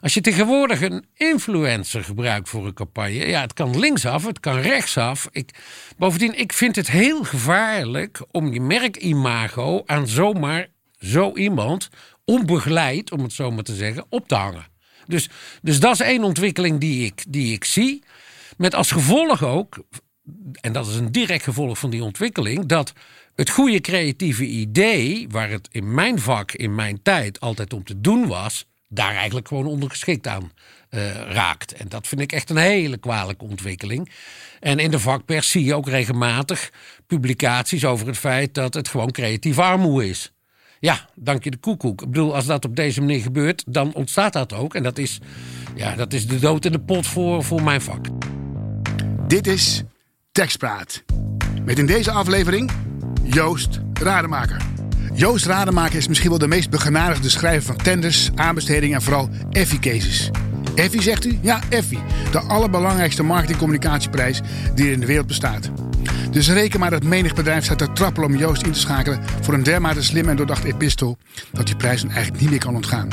Als je tegenwoordig een influencer gebruikt voor een campagne, ja, het kan linksaf, het kan rechtsaf. Ik, bovendien, ik vind het heel gevaarlijk om je merkimago aan zomaar zo iemand onbegeleid, om het zo maar te zeggen, op te hangen. Dus, dus dat is één ontwikkeling die ik, die ik zie. Met als gevolg ook, en dat is een direct gevolg van die ontwikkeling, dat het goede creatieve idee, waar het in mijn vak, in mijn tijd altijd om te doen was, daar eigenlijk gewoon ondergeschikt aan uh, raakt. En dat vind ik echt een hele kwalijke ontwikkeling. En in de vakpers zie je ook regelmatig publicaties over het feit dat het gewoon creatief armoede is. Ja, dank je de koekoek. Ik bedoel, als dat op deze manier gebeurt, dan ontstaat dat ook. En dat is, ja, dat is de dood in de pot voor, voor mijn vak. Dit is Tekstpraat. Met in deze aflevering Joost Rademaker. Joost Rademaker is misschien wel de meest begenadigde schrijver van tenders, aanbestedingen en vooral Effie-cases. Effie zegt u? Ja, Effie. De allerbelangrijkste marketingcommunicatieprijs die er in de wereld bestaat. Dus reken maar dat menig bedrijf staat te trappelen om Joost in te schakelen voor een dermate slim en doordacht epistel dat die prijs eigenlijk niet meer kan ontgaan.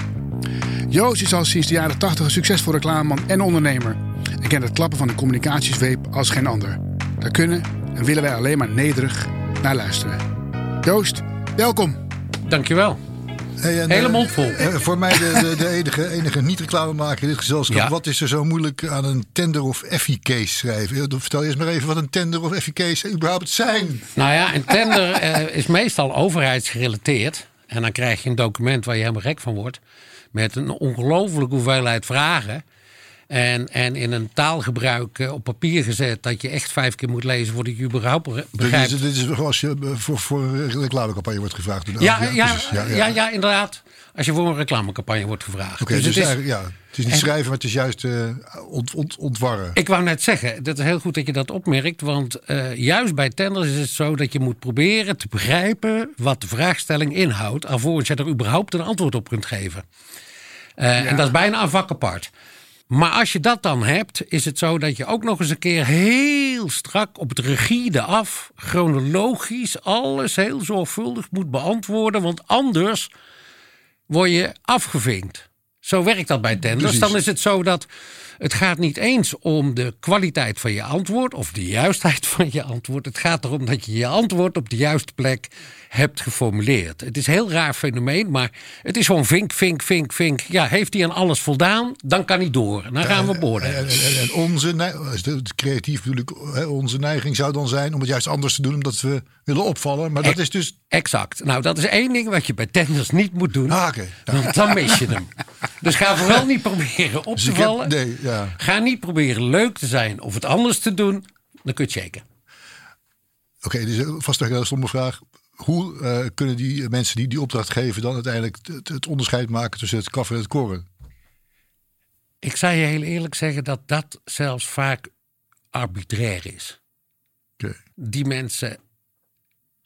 Joost is al sinds de jaren 80 een succesvol reclameman en ondernemer en kent het klappen van de communicatiezweep als geen ander. Daar kunnen en willen wij alleen maar nederig naar luisteren. Joost, welkom. Dankjewel. Hey, Hele eh, mond vol. Uh, voor mij de, de, de enige, enige niet-reclamemaker in dit gezelschap. Wat is er zo moeilijk aan een tender of effie-case schrijven? Vertel eerst maar even wat een tender of effie-case überhaupt zijn. Nou ja, een tender uh, is meestal overheidsgerelateerd. En dan krijg je een document waar je helemaal gek van wordt. Met een ongelofelijke hoeveelheid vragen. En, en in een taalgebruik eh, op papier gezet dat je echt vijf keer moet lezen voordat je überhaupt begrijpt. Dit is, dit is als je voor, voor een reclamecampagne wordt gevraagd. Ja, ja, ja, ja, ja, ja, inderdaad. Als je voor een reclamecampagne wordt gevraagd. Oké, dus, dus het, is, ja, het is niet schrijven, maar het is juist uh, ont, ont, ontwarren. Ik wou net zeggen, dat is heel goed dat je dat opmerkt. Want uh, juist bij tenders is het zo dat je moet proberen te begrijpen wat de vraagstelling inhoudt. alvorens je er überhaupt een antwoord op kunt geven. Uh, en dat is bijna een vak apart. Maar als je dat dan hebt, is het zo dat je ook nog eens een keer heel strak op het rigide af, chronologisch, alles heel zorgvuldig moet beantwoorden. Want anders word je afgevinkt. Zo werkt dat bij tenders. Dan is het zo dat het gaat niet eens om de kwaliteit van je antwoord of de juistheid van je antwoord. Het gaat erom dat je je antwoord op de juiste plek hebt geformuleerd. Het is een heel raar fenomeen, maar het is gewoon vink, vink, vink, vink. Ja, heeft hij aan alles voldaan, dan kan hij door. Dan gaan we beoordelen. En, en, en onze, creatief bedoel ik, onze neiging zou dan zijn om het juist anders te doen, omdat we willen opvallen. Maar dat is dus. Exact. Nou, dat is één ding wat je bij tenders niet moet doen. Ah, okay. Want dan mis je hem. Dus ga vooral niet proberen op dus te vallen. nee, ja. Ga niet proberen leuk te zijn of het anders te doen. Dan kun je het shaken. Oké, okay, dus vast een stomme vraag hoe uh, kunnen die mensen die die opdracht geven dan uiteindelijk het, het onderscheid maken tussen het kaf en het koren? Ik zou je heel eerlijk zeggen dat dat zelfs vaak arbitrair is. Okay. Die mensen,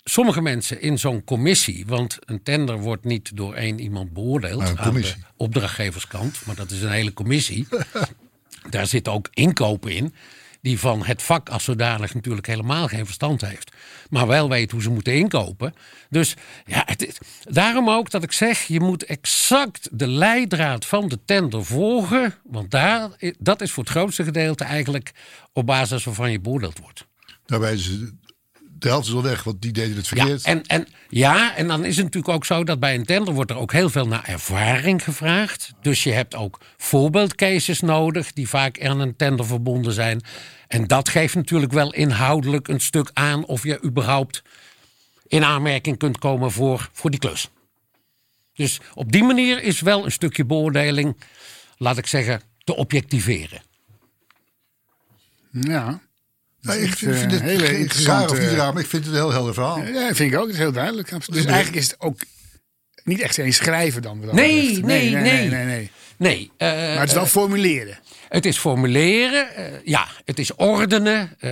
sommige mensen in zo'n commissie, want een tender wordt niet door één iemand beoordeeld nou, aan de opdrachtgeverskant, maar dat is een hele commissie. Daar zitten ook inkopen in die van het vak als zodanig natuurlijk helemaal geen verstand heeft. Maar wel weet hoe ze moeten inkopen. Dus ja, het, daarom ook dat ik zeg, je moet exact de leidraad van de tender volgen. Want daar, dat is voor het grootste gedeelte eigenlijk op basis waarvan je beoordeeld wordt. Daarbij is de helft is al weg, want die deden het verkeerd. Ja, en, en, ja, en dan is het natuurlijk ook zo dat bij een tender wordt er ook heel veel naar ervaring gevraagd. Dus je hebt ook voorbeeldcases nodig die vaak aan een tender verbonden zijn. En dat geeft natuurlijk wel inhoudelijk een stuk aan of je überhaupt in aanmerking kunt komen voor, voor die klus. Dus op die manier is wel een stukje beoordeling, laat ik zeggen, te objectiveren. Ja. Ja, ik vind, vind het hele interessant. Of niet raar, maar ik vind het een heel helder verhaal. Ja, vind ik ook. Het is heel duidelijk. Dus, dus eigenlijk is het ook niet echt eens schrijven dan. Nee nee nee, nee, nee, nee. nee. Uh, maar het is wel formuleren. Het is formuleren, uh, ja, het is ordenen. Uh,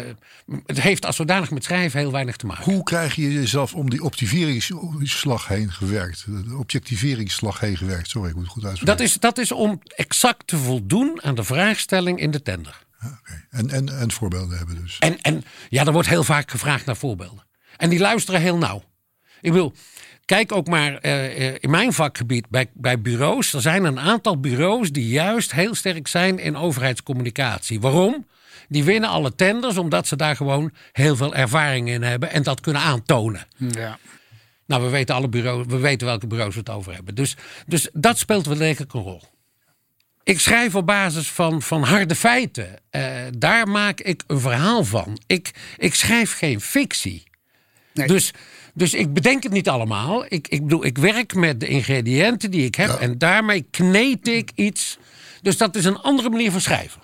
het heeft als zodanig met schrijven heel weinig te maken. Hoe krijg je jezelf om die objectiveringsslag heen gewerkt? De objectiveringsslag heen gewerkt, sorry, ik moet het goed uitspreken. Dat is, dat is om exact te voldoen aan de vraagstelling in de tender. Okay. En, en, en voorbeelden hebben dus. En, en ja, er wordt heel vaak gevraagd naar voorbeelden. En die luisteren heel nauw. Ik bedoel, Kijk ook maar eh, eh, in mijn vakgebied bij, bij bureaus. Er zijn een aantal bureaus die juist heel sterk zijn in overheidscommunicatie. Waarom? Die winnen alle tenders omdat ze daar gewoon heel veel ervaring in hebben en dat kunnen aantonen. Ja. Nou, we weten, alle bureaus, we weten welke bureaus we het over hebben. Dus, dus dat speelt wel degelijk een rol. Ik schrijf op basis van, van harde feiten. Eh, daar maak ik een verhaal van. Ik, ik schrijf geen fictie. Nee. Dus, dus ik bedenk het niet allemaal. Ik, ik bedoel, ik werk met de ingrediënten die ik heb en daarmee kneed ik iets. Dus dat is een andere manier van schrijven.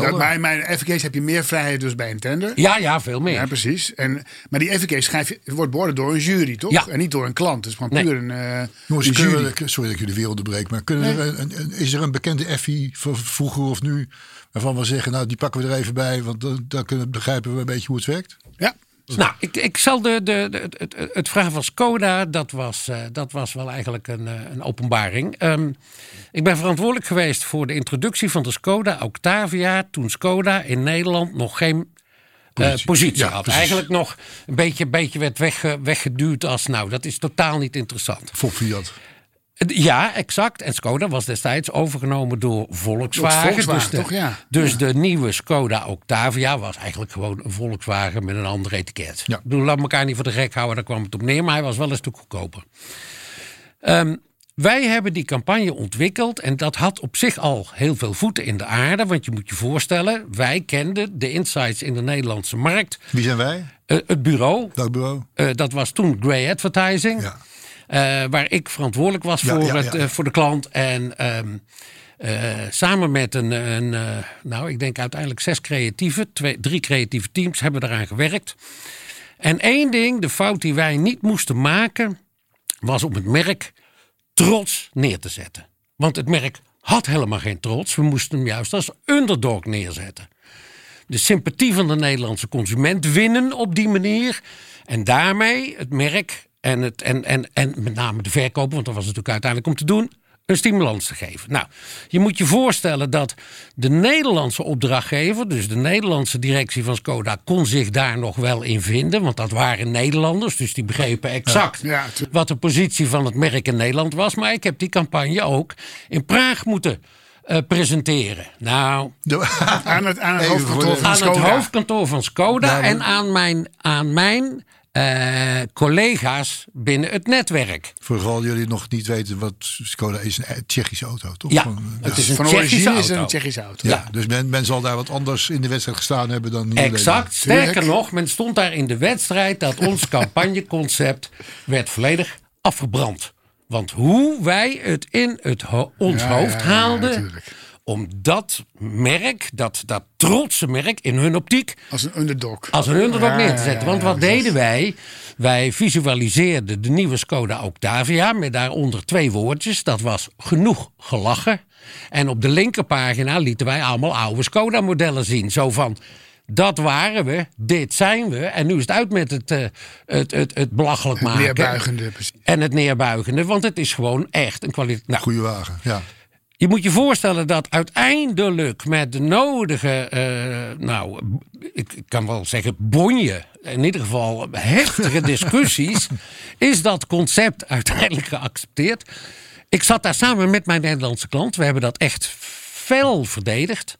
Helder. bij mijn FVK's heb je meer vrijheid dus bij een tender. Ja, ja, veel meer. Ja, precies. En, maar die FVK schrijf je, wordt beoordeeld door een jury, toch? Ja. En niet door een klant. Het is gewoon Nee. puur een, eh Jongens, een kunnen jury. we- sorry dat ik jullie wereld onderbreek, maar kunnen er een, een- is er een bekende effie van vroeger of nu waarvan we zeggen, nou die pakken we er even bij, want dan, dan kunnen, begrijpen we een beetje hoe het werkt? Ja. Nou, ik, ik zal de, de, de, het, het, het vragen van Skoda, dat was, eh, dat was wel eigenlijk een, eh, een openbaring. Ehm, ik ben verantwoordelijk geweest voor de introductie van de Skoda Octavia. toen Skoda in Nederland nog geen eh, Positie. positie Ja, had. precies. Eigenlijk nog een beetje, beetje werd wegge, weggeduwd als, nou, dat is totaal niet interessant. Fok Fiat. Ja, exact. En Skoda was destijds overgenomen door Volkswagen. Volkswagen, dus de, toch? Ja. Dus de nieuwe Skoda Octavia was eigenlijk gewoon een Volkswagen met een ander etiket. Ja. Ik bedoel, laat elkaar niet voor de gek houden, daar kwam het op neer. Maar hij was wel een stuk goedkoper. Ehm, wij hebben die campagne ontwikkeld en dat had op zich al heel veel voeten in de aarde. Want je moet je voorstellen, wij kenden de insights in de Nederlandse markt. Wie zijn wij? Eh, het bureau, Welk bureau? eh, dat was toen Grey Advertising. Ja. Eh, waar ik verantwoordelijk was Ja, voor, ja, het, ja. eh, voor de klant. En ehm, eh, samen met een, een nou ik denk uiteindelijk zes creatieven, twee, drie creatieve teams hebben eraan gewerkt. En één ding, de fout die wij niet moesten maken, was om het merk trots neer te zetten. Want het merk had helemaal geen trots. We moesten hem juist als underdog neerzetten de sympathie van de Nederlandse consument winnen op die manier. En daarmee het merk en, het, en, en, en met name de verkoper, want dat was natuurlijk uiteindelijk om te doen, een stimulans te geven. Nou, je moet je voorstellen dat de Nederlandse opdrachtgever, dus de Nederlandse directie van Skoda, kon zich daar nog wel in vinden. Want dat waren Nederlanders, dus die begrepen exact Ja, wat de positie van het merk in Nederland was. Maar ik heb die campagne ook in Praag moeten eh, presenteren. Nou, Aan het, aan het hoofdkantoor van aan Skoda. het hoofdkantoor van Skoda en aan mijn, aan mijn eh, collega's binnen het netwerk. Vooral jullie nog niet weten wat Skoda is, een Tsjechische auto, toch? Ja, Van, het is een Van Tsjechische origine is het auto. een Tsjechische auto. ja, dus men, men zal daar wat anders in de wedstrijd gestaan hebben dan Exact. Sterker Tuurlijk. nog, men stond daar in de wedstrijd dat ons campagneconcept werd volledig afgebrand. Want hoe wij het in het ho- ons Ja, hoofd ja, ja, haalden natuurlijk. Om dat merk, dat, dat trotse merk in hun optiek Als een underdog. als een underdog Ja, neer te zetten. ja, Want wat deden wij? Wij visualiseerden de nieuwe Skoda Octavia met daaronder twee woordjes. Dat was genoeg gelachen. En op de linkerpagina lieten wij allemaal oude Skoda-modellen zien. Zo van, dat waren we, dit zijn we. En nu is het uit met het, eh, het, het, het belachelijk maken. Neerbuigende, precies. En het neerbuigende, want het is gewoon echt een kwaliteit. Nou, Goede wagen, ja. Je moet je voorstellen dat uiteindelijk met de nodige, eh, nou, ik ik kan wel zeggen bonje, in ieder geval heftige discussies, is dat concept uiteindelijk geaccepteerd. Ik zat daar samen met mijn Nederlandse klant. We hebben dat echt fel verdedigd.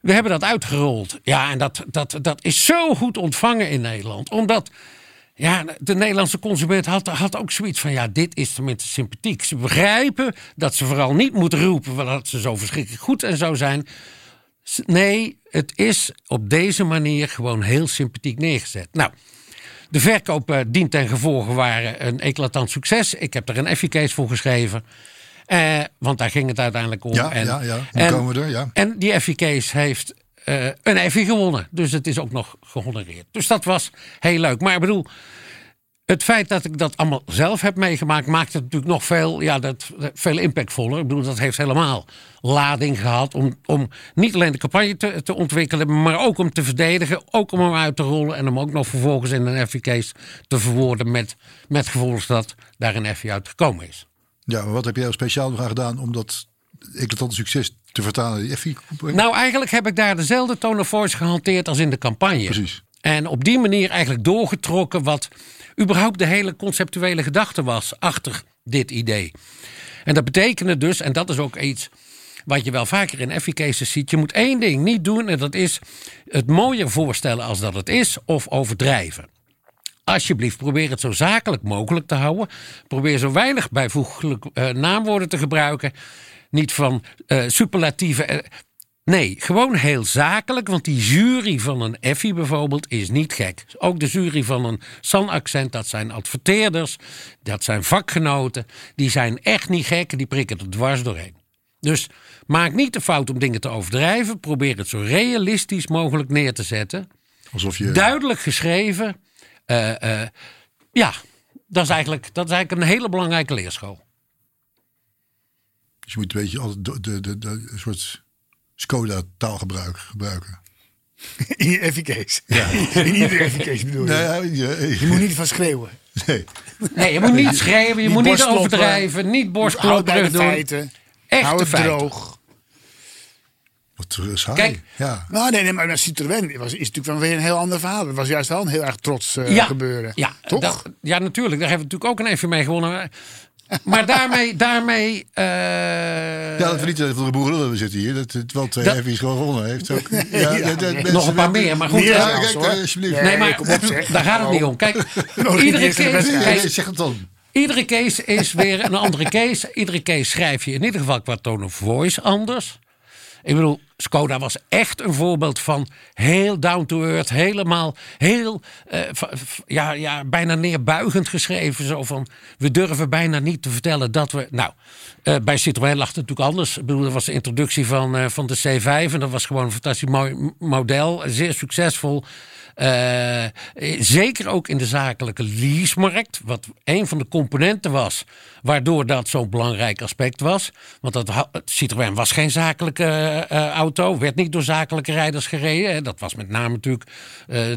We hebben dat uitgerold. Ja, en dat, dat, dat is zo goed ontvangen in Nederland. Omdat ja, de Nederlandse consument had, had ook zoiets van... ja, dit is tenminste sympathiek. Ze begrijpen dat ze vooral niet moeten roepen... dat ze zo verschrikkelijk goed en zo zijn. Nee, het is op deze manier gewoon heel sympathiek neergezet. Nou, de verkoop eh, dient ten gevolge waren een eclatant succes. Ik heb er een efficace voor geschreven. Eh, want daar ging het uiteindelijk om. Ja, ja, ja. Nu komen we er, ja. En die efficace heeft eh, een Effie gewonnen. Dus het is ook nog gehonoreerd. Dus dat was heel leuk. Maar ik bedoel, het feit dat ik dat allemaal zelf heb meegemaakt, maakt het natuurlijk nog veel, ja, dat, veel impactvoller. Ik bedoel, dat heeft helemaal lading gehad om, om niet alleen de campagne te, te ontwikkelen, maar ook om te verdedigen, ook om hem uit te rollen en om ook nog vervolgens in een Effie-case te verwoorden met, met gevolg dat daar een Effie uitgekomen is. Ja, maar wat heb jij speciaal nog aan gedaan om dat eclatante succes te vertalen die Effie? Nou, eigenlijk heb ik daar dezelfde tone of voice gehanteerd als in de campagne. Precies. En op die manier eigenlijk doorgetrokken wat überhaupt de hele conceptuele gedachte was achter dit idee. En dat betekende dus, en dat is ook iets wat je wel vaker in efficaces ziet, je moet één ding niet doen en dat is het mooier voorstellen als dat het is of overdrijven. Alsjeblieft, probeer het zo zakelijk mogelijk te houden. Probeer zo weinig bijvoeglijk uh, naamwoorden te gebruiken. Niet van uh, superlatieve. Uh, nee, gewoon heel zakelijk. Want die jury van een Effie bijvoorbeeld is niet gek. Ook de jury van een San-accent, dat zijn adverteerders. Dat zijn vakgenoten. Die zijn echt niet gek. Die prikken er dwars doorheen. Dus maak niet de fout om dingen te overdrijven. Probeer het zo realistisch mogelijk neer te zetten. Alsof je... Duidelijk geschreven. Uh, uh, ja, dat is, eigenlijk, dat is eigenlijk een hele belangrijke leerschool. Je moet een beetje altijd de, de, de, de, een soort Skoda-taalgebruik gebruiken. In je efficace. Ja. In iedere efficace bedoel je. Nee, je, je moet niet van schreeuwen. Nee. Nee, je moet niet schreeuwen, je Niet moet niet borstkloppen. overdrijven, niet Houd bij borstklopperig de doen. feiten. Echt Hou de het feiten. droog. Wat saai. Kijk. ja. Nou, nee, nee, maar met Citroën was, is natuurlijk wel weer een heel ander verhaal. Het was juist wel een heel erg trots eh, ja, gebeuren. Ja, Toch? dat- ja, natuurlijk. Daar hebben we natuurlijk ook een even mee gewonnen. Maar daarmee, daarmee eh, ja, dat we niet voor de boeren lullen zitten hier. Dat het wel twee Dat- heavies gewoon gewonnen heeft. Ook. Ja, Ja, dat- nee. nog een paar meer. Maar goed, eh, Ja, kijk, hoor. alsjeblieft. Nee, maar kom op, zeg. daar gaat het niet om. Kijk, iedere zeg het dan. iedere case is weer een andere case. Iedere case schrijf je in ieder geval qua tone of voice anders. Ik bedoel, Skoda was echt een voorbeeld van heel down to earth, helemaal heel, eh, ja, ja, bijna neerbuigend geschreven. Zo van, we durven bijna niet te vertellen dat we. Nou, eh, bij Citroën lag het natuurlijk anders. Ik bedoel, dat was de introductie van, eh, van de C5 en dat was gewoon een fantastisch mooi model, zeer succesvol. Eh, eh, zeker ook in de zakelijke leasemarkt, wat een van de componenten was waardoor dat zo'n belangrijk aspect was. Want dat, Citroën was geen zakelijke eh, auto, werd niet door zakelijke rijders gereden. hè. Dat was met name natuurlijk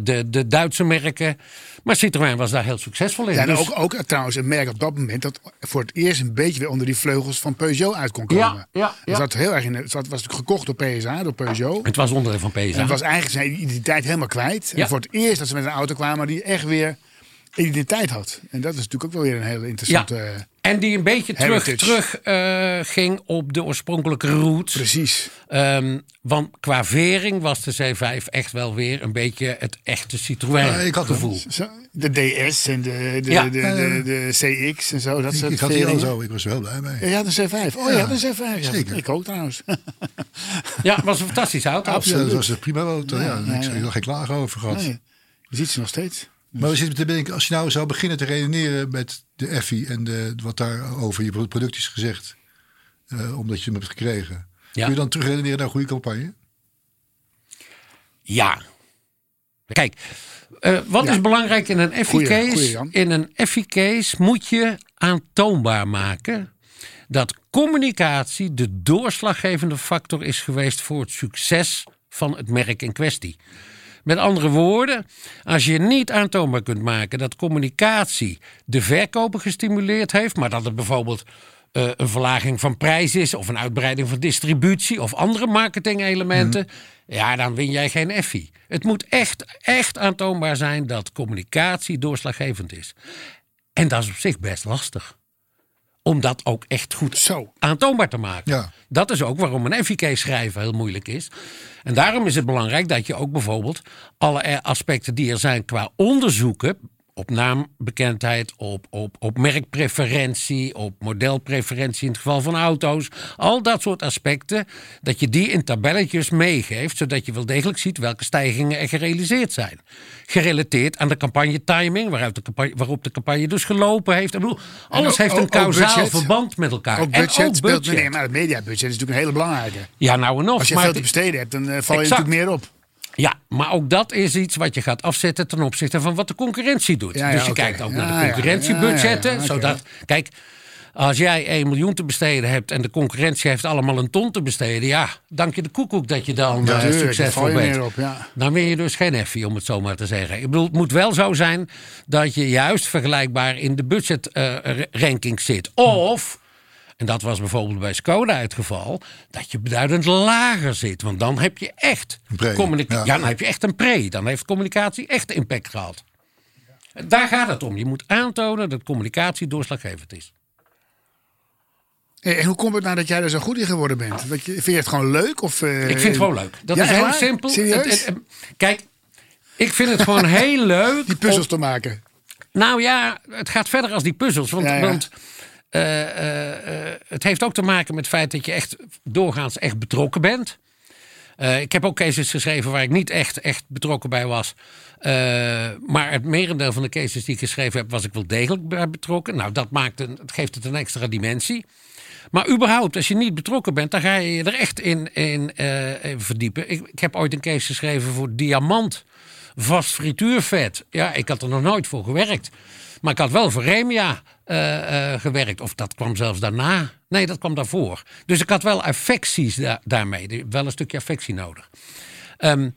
de, de Duitse merken. Maar Citroën was daar heel succesvol in. Ja, en Dus- ook, ook trouwens een merk op dat moment dat voor het eerst een beetje weer onder die vleugels van Peugeot uit kon komen. Ja, ja, zat heel erg in. Zat- was natuurlijk gekocht door PSA, door Peugeot. het was onderdeel van En PSA. het was eigenlijk zijn identiteit helemaal kwijt. Ja. Voor het eerst dat ze met een auto kwamen die echt weer identiteit had. En dat is natuurlijk ook wel weer een hele interessante. Ja. En die een beetje terug, Heritage. terug eh, ging op de oorspronkelijke route. Precies. Ehm, want qua vering was de C5 echt wel weer een beetje het echte Citroën Ja, ik had gevoel. De DS en de, de, Ja. de, de, de CX en zo. Dat Ik, soort ik had die al veringen. zo. Ik was er wel blij mee. Ja, je had een C5. Oh, je Ja, had een C5. Ja, zeker. Ik ook trouwens. Ja, het was een fantastische auto. Ja, dat was een prima auto. Ja, Ja, ja, ik heb er geen klagen over gehad. Nee, je ziet ze nog steeds. Maar we zitten te denken, als je nou zou beginnen te redeneren met de Effie en de, wat daar over je product is gezegd, eh, omdat je hem hebt gekregen, Ja. kun je dan terug redeneren naar een goede campagne? Ja. Kijk, eh, wat Ja. is belangrijk in een goeie, Jan. In een Effie-case moet je aantoonbaar maken dat communicatie de doorslaggevende factor is geweest voor het succes van het merk in kwestie. Met andere woorden, als je niet aantoonbaar kunt maken dat communicatie de verkoper gestimuleerd heeft, maar dat het bijvoorbeeld eh, een verlaging van prijs is of een uitbreiding van distributie of andere marketingelementen, ja, dan win jij geen effie. Het moet echt, echt aantoonbaar zijn dat communicatie doorslaggevend is. En dat is op zich best lastig. Om dat ook echt goed Zo. aantoonbaar te maken. Ja. Dat is ook waarom een FIK schrijven heel moeilijk is. En daarom is het belangrijk dat je ook bijvoorbeeld alle aspecten die er zijn qua onderzoeken. Op naambekendheid, op, op, op merkpreferentie, op modelpreferentie in het geval van auto's. Al dat soort aspecten, dat je die in tabelletjes meegeeft, zodat je wel degelijk ziet welke stijgingen er gerealiseerd zijn. Gerelateerd aan de campagne timing, waaruit de campagne, waarop de campagne dus gelopen heeft. Ik bedoel, alles ook- heeft een ook- ook kausaal verband met elkaar. Ook En budget speelt budget. nee, maar het mediabudget is natuurlijk een hele belangrijke. Ja, nou en nog. Als je maar veel te besteden hebt, dan eh, val je Exact. natuurlijk meer op. Ja, maar ook dat is iets wat je gaat afzetten ten opzichte van wat de concurrentie doet. Ja, ja, dus je kijkt ook Ja, naar ja, de ja, concurrentiebudgetten. ja, ja, zodat, kijk, als jij 1 miljoen te besteden hebt en de concurrentie heeft allemaal een ton te besteden. Ja, dank je de koekoek dat je dan eh, tuurlijk, succesvol bent. op, ja. Dan win je dus geen effie, om het zo maar te zeggen. Ik bedoel, het moet wel zo zijn dat je juist vergelijkbaar in de budgetrankings zit. Of en dat was bijvoorbeeld bij Skoda het geval, dat je beduidend lager zit. Want dan heb je echt, ja. ja. dan heb je echt een pre. Dan heeft communicatie echt impact gehad. Daar gaat het om. Je moet aantonen dat communicatie doorslaggevend is. Hey, En hoe komt het nou dat jij er zo goed in geworden bent? Dat je, vind je het gewoon leuk? Of, eh, Ik vind het gewoon leuk. Dat ja, is heel waar? simpel. Serieus? Het- het- het- kijk, ik vind het gewoon heel leuk. Die puzzels om- te maken. Nou ja, het gaat verder als die puzzels. Want, Ja, ja. want eh, eh, eh, het heeft ook te maken met het feit dat je echt doorgaans echt betrokken bent. Ik heb ook cases geschreven waar ik niet echt, echt betrokken bij was. Maar het merendeel van de cases die ik geschreven heb, was ik wel degelijk bij betrokken. Nou, dat maakt een, het geeft het een extra dimensie. Maar überhaupt, als je niet betrokken bent, dan ga je je er echt in, in in verdiepen. Ik, ik heb ooit een case geschreven voor diamant vast frituurvet. Ja, ik had er nog nooit voor gewerkt. Maar ik had wel voor Remia eh, eh, gewerkt. Of dat kwam zelfs daarna. Nee, dat kwam daarvoor. Dus ik had wel affecties da- daarmee. Wel een stukje affectie nodig. Ehm,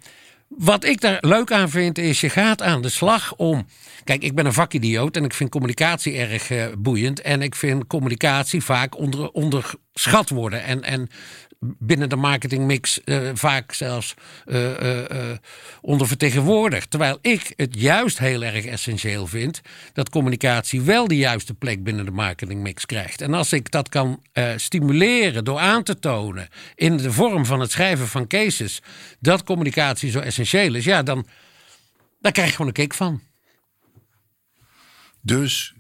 wat ik daar leuk aan vind, is je gaat aan de slag om. Kijk, ik ben een vakidioot en ik vind communicatie erg eh, boeiend. En ik vind communicatie vaak onder, onderschat worden. En, en binnen de marketingmix eh, vaak zelfs eh, eh, ondervertegenwoordigd. Terwijl ik het juist heel erg essentieel vind dat communicatie wel de juiste plek binnen de marketingmix krijgt. En als ik dat kan stimuleren door aan te tonen in de vorm van het schrijven van cases dat communicatie zo essentieel is, ja, dan, dan krijg je gewoon een kick van. Dus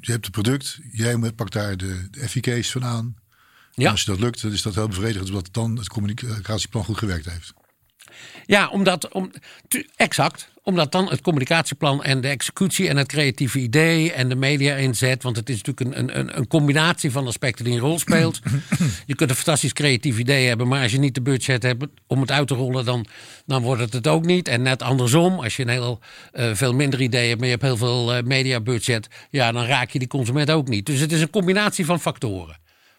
je hebt het product, jij pakt daar de, de van aan. Ja. Als je dat lukt, dan is dat heel bevredigend, omdat dan het communicatieplan goed gewerkt heeft. Ja, omdat, om, exact. Omdat dan het communicatieplan en de executie en het creatieve idee en de media inzet. Want het is natuurlijk een, een, een combinatie van aspecten die een rol speelt. je kunt een fantastisch creatief idee hebben, maar als je niet de budget hebt om het uit te rollen, dan, dan wordt het het ook niet. En net andersom, als je een heel eh, veel minder idee hebt, maar je hebt heel veel eh, mediabudget, ja, dan raak je die consument ook niet. Dus het is een combinatie van factoren.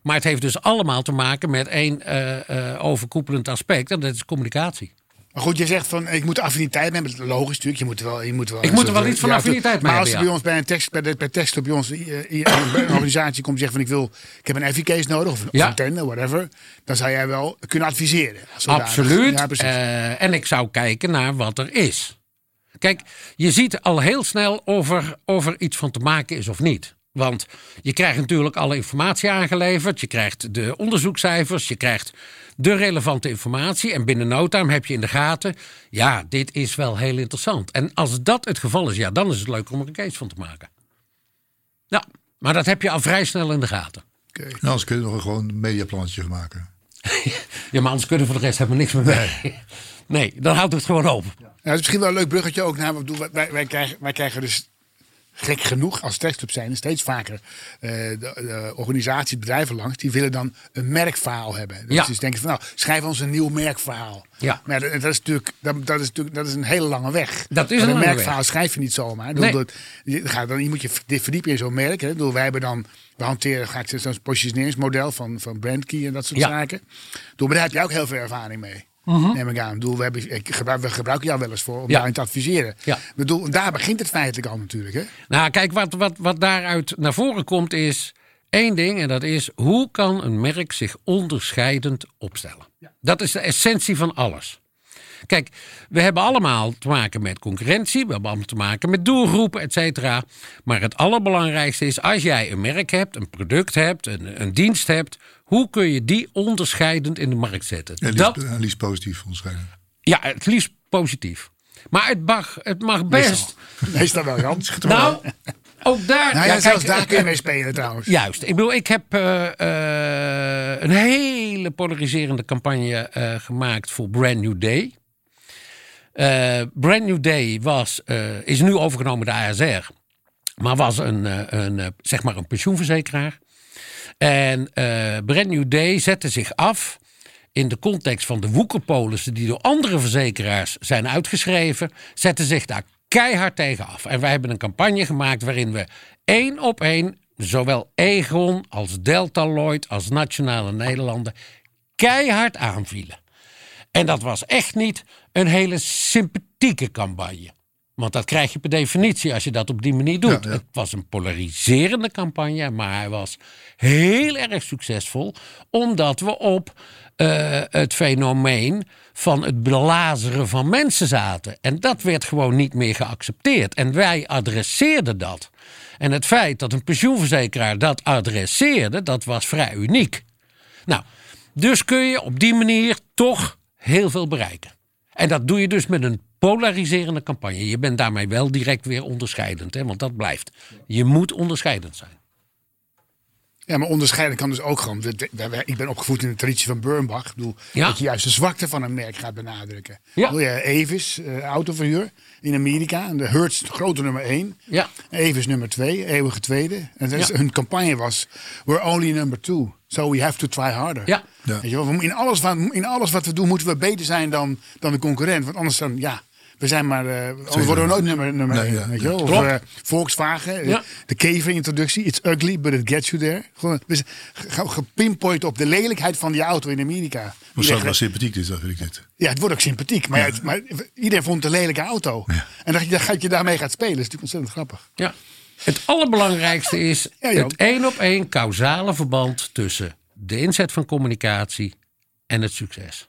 Maar het heeft dus allemaal te maken met één eh, eh, overkoepelend aspect, en dat is communicatie. Maar goed, je zegt van ik moet affiniteit hebben. Logisch natuurlijk. Je moet wel, je moet wel Ik moet er wel iets van ja, affiniteit mee Maar als er bij ons bij een tekst, bij, de, bij tekst bij ons eh, bij een organisatie komt en zegt van ik wil, ik heb een FI-case nodig of, een- Ja. whatever. Dan zou jij wel kunnen adviseren. zodanig. Absoluut. En ik zou kijken naar wat er is. Kijk, je ziet al heel snel of er, of er iets van te maken is of niet. Want je krijgt natuurlijk alle informatie aangeleverd. Je krijgt de onderzoekscijfers. Je krijgt de relevante informatie. En binnen no time heb je in de gaten. Ja, dit is wel heel interessant. En als dat het geval is, ja, dan is het leuk om er een case van te maken. Ja, maar dat heb je al vrij snel in de gaten. Oké. Nou, anders kun je nog gewoon een mediaplannetje gaan maken. Ja, maar anders kunnen we voor de rest helemaal niks meer mee. Nee, dan houdt het gewoon op. Nou, het is misschien wel een leuk bruggetje ook naar. Wij, wij, krijgen, wij krijgen dus gek genoeg als tekstclub zijn steeds vaker eh, de, de organisaties, bedrijven langs. Die willen dan een merkverhaal hebben. Dus Ja. ze denken van nou, schrijf ons een nieuw merkverhaal. Ja. Maar dat, dat is natuurlijk, dat, dat is natuurlijk dat is een hele lange weg. Dat is een merkverhaal weg. schrijf je niet zomaar. Nee. dat- je, gaat dan, je moet je verdiepen in zo'n merk. Hè. Bedoel, wij hebben dan, we hanteren ga ik zeggen, zo'n positioneringsmodel van, van brandkey en dat soort Ja. zaken. Maar daar heb je ook heel veel ervaring mee. Neem ik aan. Ik bedoel, we, hebben, gebruik, we gebruiken jou wel eens voor om. Ja. daarin te adviseren. Ja. Ik bedoel, daar begint het feitelijk al natuurlijk. Hè? Nou, kijk, wat, wat, wat daaruit naar voren komt is één ding. En dat is, hoe kan een merk zich onderscheidend opstellen? Dat is de essentie van alles. Kijk, we hebben allemaal te maken met concurrentie. We hebben allemaal te maken met doelgroepen, et cetera. Maar het allerbelangrijkste is, als jij een merk hebt, een product hebt, een, een dienst hebt... hoe kun je die onderscheidend in de markt zetten? Liefst, Dat, en liefst positief onderscheiden. ja, het liefst positief. Maar het mag, het mag best... Meestal wel, Jan. Nou, ook daar... Nou ja, ja, zelfs kijk, daar kun je mee spelen trouwens. Juist. Ik bedoel, ik heb eh, eh, een hele polariserende campagne eh, gemaakt voor Brand New Day. Eh, Brand New Day was, eh, is nu overgenomen door ASR. Maar was een, eh, een, zeg maar een pensioenverzekeraar. En Brand New Day zette zich af in de context van de woekerpolissen die door andere verzekeraars zijn uitgeschreven, zette zich daar keihard tegen af. En wij hebben een campagne gemaakt waarin we één op één, zowel Egon als Delta Lloyd als Nationale Nederlanden, keihard aanvielen. En dat was echt niet een hele sympathieke campagne. Want dat krijg je per definitie als je dat op die manier doet. Het was een polariserende campagne, maar hij was heel erg succesvol. Omdat we op uh, het fenomeen van het belazeren van mensen zaten. En dat werd gewoon niet meer geaccepteerd. En wij adresseerden dat. En het feit dat een pensioenverzekeraar dat adresseerde, dat was vrij uniek. Nou, dus kun je op die manier toch heel veel bereiken. En dat doe je dus met een polariserende campagne. Je bent daarmee wel direct weer onderscheidend, hè, want dat blijft. Je moet onderscheidend zijn. Ja, maar onderscheiden kan dus ook gewoon. Ik ben opgevoed in de traditie van Burnbach. Ik bedoel, Dat je juist de zwakte van een merk gaat benadrukken. Ja. Wil je Evis, uh, autoverhuur in Amerika. En de Hertz, grote nummer 1. Ja. Evis nummer 2, eeuwige tweede. En hun campagne was: We're only number 2. So we have to try harder. Ja. Weet je wel, in, alles wat, in alles wat we doen moeten we beter zijn dan, dan de concurrent. Want anders dan, ja, we zijn maar, uh, we worden we nooit nummer, nummer nee, één, weet je wel? Of uh, Volkswagen, ja. de Kever-introductie. It's ugly, but it gets you there. Gewoon dus, gepinpoint op de lelijkheid van die auto in Amerika. Hoe zou wel sympathiek is, dat vind ik dit. Ja, het wordt ook sympathiek. Maar, ja. maar iedereen vond het een lelijke auto. En dat je, dat je daarmee gaat spelen, is natuurlijk ontzettend grappig. Ja. Het allerbelangrijkste is het één op één causale verband tussen de inzet van communicatie en het succes.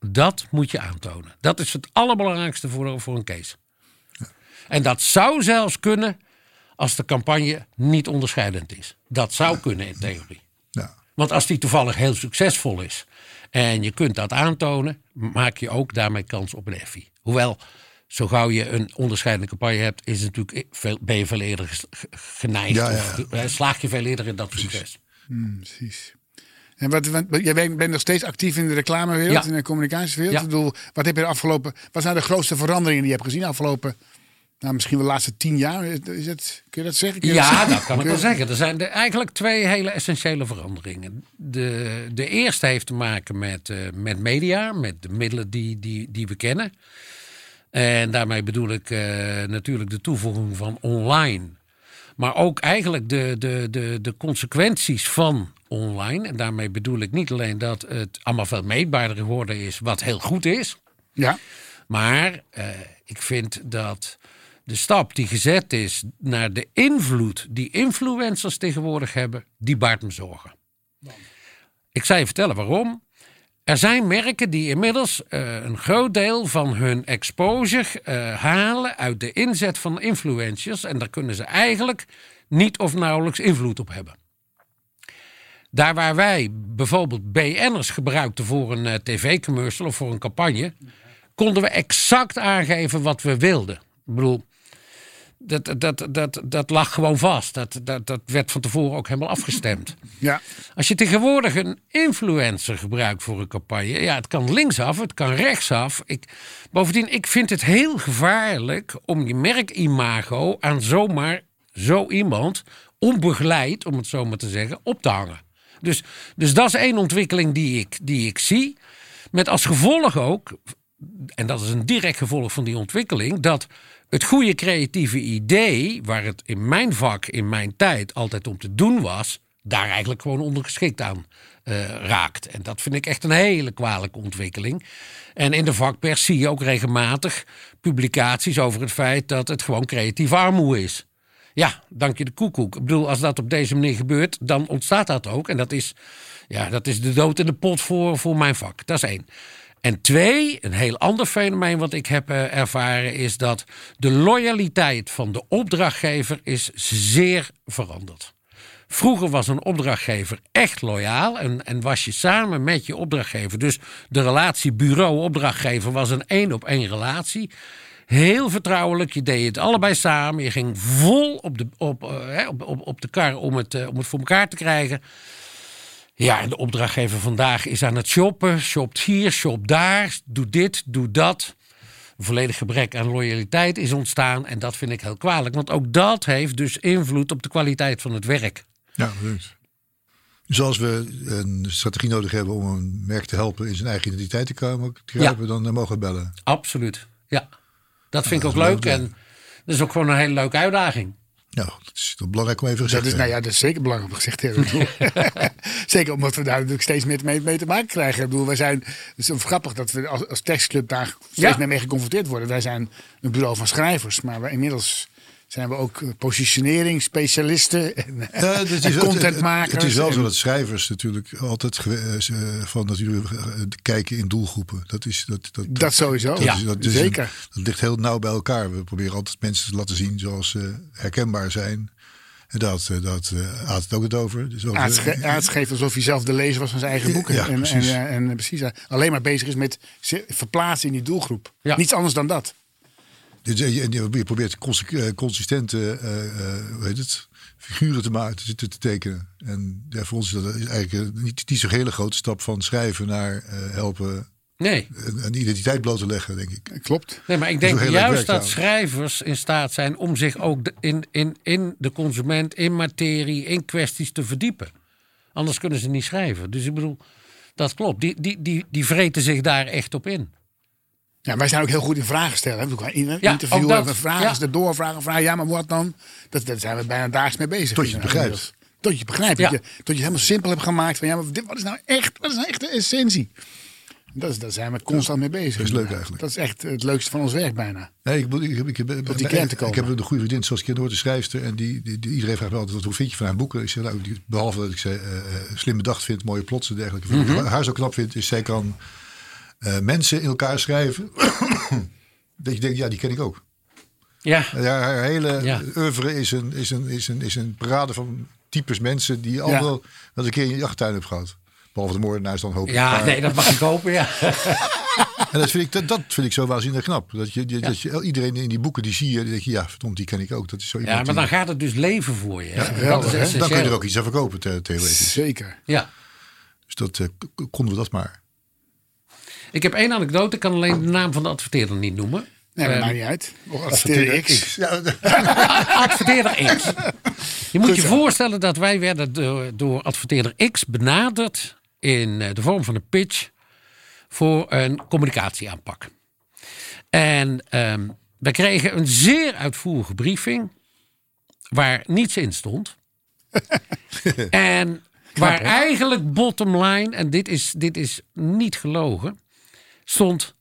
Dat moet je aantonen. Dat is het allerbelangrijkste voor, voor een case. En dat zou zelfs kunnen als de campagne niet onderscheidend is. Dat zou kunnen in theorie. Ja. Want als die toevallig heel succesvol is en je kunt dat aantonen, maak je ook daarmee kans op een effie. Hoewel, zo gauw je een onderscheidende campagne hebt, is het natuurlijk veel, ben je veel eerder geneigd. Ja, Of, slaag je veel eerder in dat succes. Hmm, precies. En wat, wat, jij bent nog steeds actief in de reclamewereld, in de communicatiewereld. Ja. Ik bedoel, wat heb je de afgelopen, wat zijn de grootste veranderingen die je hebt gezien de afgelopen, nou, misschien de laatste tien jaar? Is het, kun je dat zeggen? ja, dat, kan ik wel zeggen. Er zijn eigenlijk twee hele essentiële veranderingen. De, de eerste heeft te maken met, uh, met media, met de middelen die, die, die we kennen. En daarmee bedoel ik uh, natuurlijk de toevoeging van online. Maar ook eigenlijk de, de, de, de consequenties van online. En daarmee bedoel ik niet alleen dat het allemaal veel meetbaarder geworden is, wat heel goed is. Ja. Maar eh, ik vind dat de stap die gezet is naar de invloed die influencers tegenwoordig hebben, die baart me zorgen. Ik zal je vertellen waarom. Er zijn merken die inmiddels uh, een groot deel van hun exposure uh, halen uit de inzet van influencers. En daar kunnen ze eigenlijk niet of nauwelijks invloed op hebben. Daar waar wij bijvoorbeeld BN'ers gebruikten voor een uh, tv-commercial of voor een campagne, konden we exact aangeven wat we wilden. Ik bedoel, dat, dat, dat, dat lag gewoon vast. Dat, dat, dat werd van tevoren ook helemaal afgestemd. Ja. Als je tegenwoordig een influencer gebruikt voor een campagne, ja, het kan linksaf, het kan rechtsaf. Ik, bovendien, ik vind het heel gevaarlijk om je merkimago aan zomaar zo iemand onbegeleid, om het zo maar te zeggen, op te hangen. Dus, dus dat is één ontwikkeling die ik, die ik zie. Met als gevolg ook, en dat is een direct gevolg van die ontwikkeling, dat het goede creatieve idee, waar het in mijn vak, in mijn tijd altijd om te doen was, daar eigenlijk gewoon ondergeschikt aan uh, raakt. En dat vind ik echt een hele kwalijke ontwikkeling. En in de vakpers zie je ook regelmatig publicaties over het feit dat het gewoon creatief armoede is. Ja, dank je de koekoek. Ik bedoel, als dat op deze manier gebeurt, dan ontstaat dat ook. En dat is, ja, dat is de dood in de pot voor, voor mijn vak. Dat is één. En twee, een heel ander fenomeen wat ik heb uh, ervaren, is dat de loyaliteit van de opdrachtgever is zeer veranderd. Vroeger was een opdrachtgever echt loyaal en, en was je samen met je opdrachtgever. Dus de relatie bureau-opdrachtgever was een één op één relatie. Heel vertrouwelijk. Je deed het allebei samen. Je ging vol op de, op, uh, op, op, op de kar om het, uh, om het voor elkaar te krijgen. Ja, en de opdrachtgever vandaag is aan het shoppen. Shopt hier, shop daar. Doe dit, doe dat. Een volledig gebrek aan loyaliteit is ontstaan. En dat vind ik heel kwalijk. Want ook dat heeft dus invloed op de kwaliteit van het werk. Ja, precies. Dus als we een strategie nodig hebben om een merk te helpen in zijn eigen identiteit te komen, te ja. dan mogen we bellen. Absoluut, ja. Dat vind ik ook leuk. En dat is ook gewoon een hele leuke uitdaging. Ja, dat is toch belangrijk om even gezegd dat is, Nou ja, dat is zeker belangrijk om gezegd te hebben. Zeker omdat we daar natuurlijk steeds meer mee, mee te maken krijgen. Ik bedoel, wij zijn, het is grappig dat we als, als tekstclub daar steeds Ja. meer mee geconfronteerd worden. Wij zijn een bureau van schrijvers, maar we, inmiddels zijn we ook eh, positioneringsspecialisten en, eh, Ja, het is, en het- contentmakers. Het, het is wel en- zo dat schrijvers natuurlijk altijd gewe- eh, van natuurlijk eh, kijken in doelgroepen. Dat is dat dat, Dat sowieso. dat Ja, is- dat is zeker. een- dat ligt heel nauw bij elkaar. We proberen altijd mensen te laten zien zoals ze herkenbaar zijn. En dat, eh, dat eh, had het ook het over. Dus over- geeft alsof hij zelf de lezer was van zijn eigen boeken. Ja, en, en, precies. eh, en, precies eh, alleen maar bezig is met ze verplaatsen in die doelgroep. Ja. Niets anders dan dat. Je, je probeert eh, consistente eh, eh, hoe heet het, figuren te maken, te, te, te tekenen. En ja, voor ons is dat eigenlijk niet, niet zo'n hele grote stap van schrijven naar eh, helpen Nee. een, een identiteit bloot te leggen, denk ik. Klopt. Nee, maar ik denk leuk juist dat schrijvers in staat zijn om zich ook de- in, in, in de consument, in materie, in kwesties te verdiepen. Anders kunnen ze niet schrijven. Dus ik bedoel, dat klopt. Die, die, die, die vreten zich daar echt op in. Ja, wij zijn ook heel goed in vragen stellen. hè. We doen in een Ja, interview dat. vragen Ja. ze doorvragen, vragen. Ja, maar wat dan? Dat, daar zijn we bijna daags mee bezig. Tot je het begrijpt. Tot je het begrijpt. Ja. Dat, je, tot je het helemaal simpel hebt gemaakt. Van, ja, maar dit, wat is nou echt, wat is nou echt de essentie? Dat is, daar zijn we constant mee bezig. Dat is leuk eigenlijk. Dat is echt het leukste van ons werk bijna. Nee, ik, moet- ik, heb- ik, heb- Tot die ik- kern te komen. Ik heb een goede vriendin, zoals ik een schrijfster. En die, die, die- iedereen vraagt me altijd, hoe vind je van haar boeken? Ik zeg, nou, die- behalve dat ik ze eh, eh, slim bedacht vind, mooie plots en dergelijke. Wat Mhm. ik haar zo knap vind, is zij kan eh, mensen in elkaar schrijven. dat je denkt, ja, die ken ik ook. Ja, Ja, haar hele Ja. oeuvre is een, is, een, is, een, is een parade van types mensen die allemaal wel eens een keer in je achtertuin hebt gehad. Behalve de moordenaars dan hoop ik. ja Maar- nee, dat mag ik hopen, ja. En dat vind, ik, dat, dat vind ik zo waanzinnig knap. Dat je, die- dat je iedereen in die boeken die zie je, die denk je, ja, verdomd, die ken ik ook. Dat is zo Ja, maar dan gaat het dus leven voor je. hè. dat is dan kun je er ook iets aan verkopen, the- theoretisch. Zeker. Ja. Dus dat eh, konden we dat maar. Ik heb één anekdote, ik kan alleen de naam van de adverteerder niet noemen. Nee, dat Ehm, maakt niet uit. Of adverteer X. Ja, adverteerder X. Je moet je voorstellen dat wij werden door, door adverteerder X benaderd in eh, de vorm van een pitch voor een communicatieaanpak. En ehm we kregen een zeer uitvoerige briefing waar niets in stond. en waar eigenlijk bottom line, en dit is, dit is niet gelogen, stond: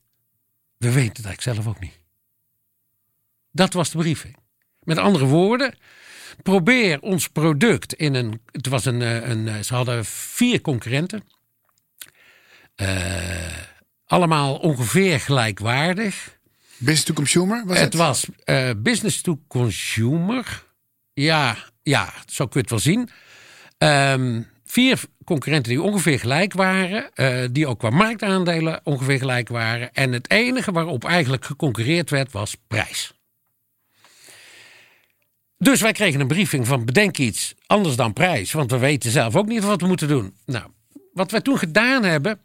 we weten het eigenlijk zelf ook niet. Dat was de briefing. Met andere woorden, probeer ons product in een. Het was een, eh, een, eh, ze hadden vier concurrenten. Eh, allemaal ongeveer gelijkwaardig. Business to consumer was Het het? was business to consumer. Ja, ja, zo kun je het wel zien. Ehm, vier concurrenten die ongeveer gelijk waren. eh, die ook qua marktaandelen ongeveer gelijk waren. En het enige waarop eigenlijk geconcurreerd werd was prijs. Dus wij kregen een briefing van bedenk iets anders dan prijs. Want we weten zelf ook niet wat we moeten doen. Nou, wat wij toen gedaan hebben.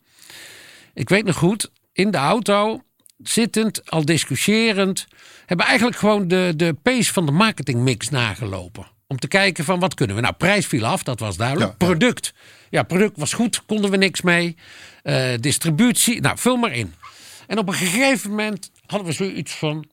Ik weet nog goed, in de auto, zittend, al discussiërend. Hebben eigenlijk gewoon de, de pace van de marketingmix nagelopen. Om te kijken van wat kunnen we. Nou, prijs viel af, dat was duidelijk. Ja. Product. Ja, product was goed, konden we niks mee. Eh, distributie, nou, vul maar in. En op een gegeven moment hadden we zoiets van.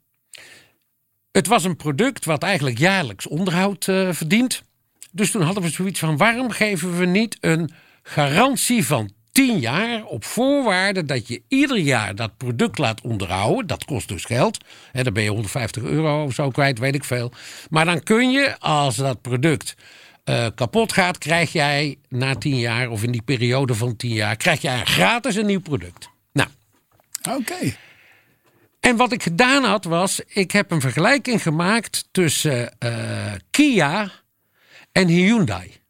Het was een product wat eigenlijk jaarlijks onderhoud eh, verdient. Dus toen hadden we zoiets van: waarom geven we niet een garantie van 10 jaar op voorwaarde dat je ieder jaar dat product laat onderhouden? Dat kost dus geld. Hè, dan ben je 150 euro of zo kwijt, weet ik veel. Maar dan kun je, als dat product eh, kapot gaat, krijg jij na 10 jaar of in die periode van 10 jaar, krijg jij gratis een nieuw product. Nou. Oké. En wat ik gedaan had was, ik heb een vergelijking gemaakt tussen eh, Kia en Hyundai.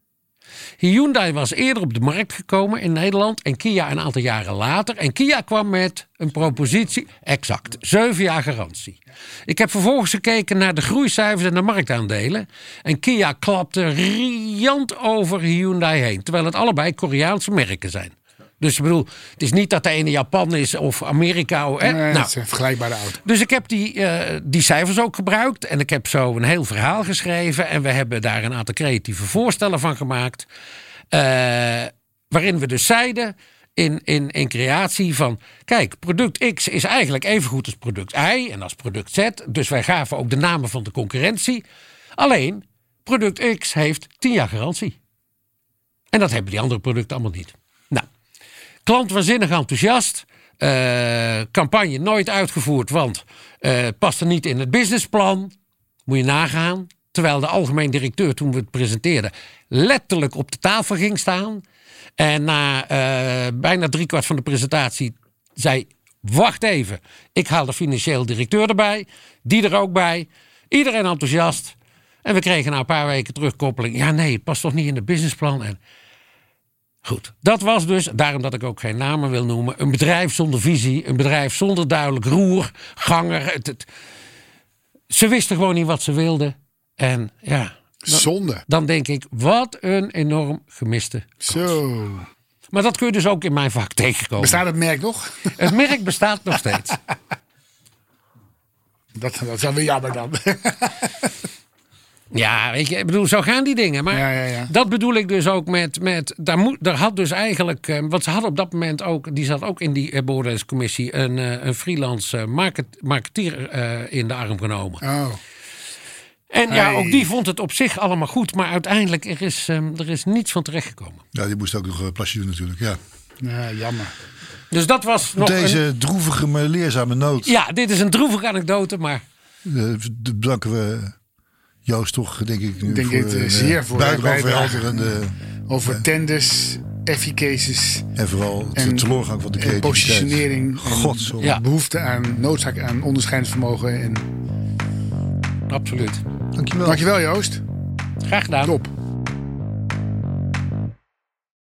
Hyundai was eerder op de markt gekomen in Nederland en Kia een aantal jaren later. En Kia kwam met een propositie, exact, zeven jaar garantie. Ik heb vervolgens gekeken naar de groeicijfers en de marktaandelen. En Kia klapte riant over Hyundai heen, terwijl het allebei Koreaanse merken zijn. Dus ik bedoel, het is niet dat de ene Japan is of Amerika. Hè? Nee, nou, het is een vergelijkbare auto. dus ik heb die, eh, die cijfers ook gebruikt. En ik heb zo een heel verhaal geschreven. En we hebben daar een aantal creatieve voorstellen van gemaakt. eh, waarin we dus zeiden in, in, in creatie van... Kijk, product X is eigenlijk even goed als product Y en als product Z. Dus wij gaven ook de namen van de concurrentie. Alleen, product X heeft 10 jaar garantie. En dat hebben die andere producten allemaal niet. Nou, klant waanzinnig enthousiast. Eh, campagne nooit uitgevoerd, want eh het paste niet in het businessplan. Moet je nagaan. Terwijl de algemeen directeur, toen we het presenteerden, letterlijk op de tafel ging staan. En na eh, bijna driekwart van de presentatie zei: Wacht even, ik haal de financieel directeur erbij. Die er ook bij. Iedereen enthousiast. En we kregen na een paar weken terugkoppeling. Ja, nee, het past toch niet in het businessplan. En Goed, dat was dus, daarom dat ik ook geen namen wil noemen, een bedrijf zonder visie, een bedrijf zonder duidelijk roer, ganger. Het, het- ze wisten gewoon niet wat ze wilden. En ja, Zonde. dan denk ik, wat een enorm gemiste. Zo. Maar dat kun je dus ook in mijn vak tegenkomen. Bestaat het merk nog? Het merk bestaat nog steeds. Dat, dat is wel weer jammer dan. Ja, weet je, ik bedoel, zo gaan die dingen. Maar Ja, ja, ja. dat bedoel ik dus ook met. met daar, moet, daar had dus eigenlijk. eh, Want ze hadden op dat moment ook. Die zat ook in die eh, beoordelingscommissie. Een, eh, een freelance market, marketeer eh, in de arm genomen. Oh. En ja, ook die vond het op zich allemaal goed. Maar uiteindelijk er is er er is niets van terechtgekomen. Ja, die moest ook nog een plasje doen natuurlijk. Ja. Ja, jammer. Dus dat was nog. Deze Een, droevige maar leerzame noot ja, dit is een droevige anekdote. Maar eh, bedanken we Joost toch, denk ik, nu Denk voor het, eh, zeer eh, voor Over tenders, efficaces en vooral de En- teleurgang van de creativiteit. positionering. en God, zo. Ja. behoefte aan, noodzaak aan onderscheidingsvermogen. En... absoluut. Dankjewel. Dankjewel Joost. Graag gedaan. Top.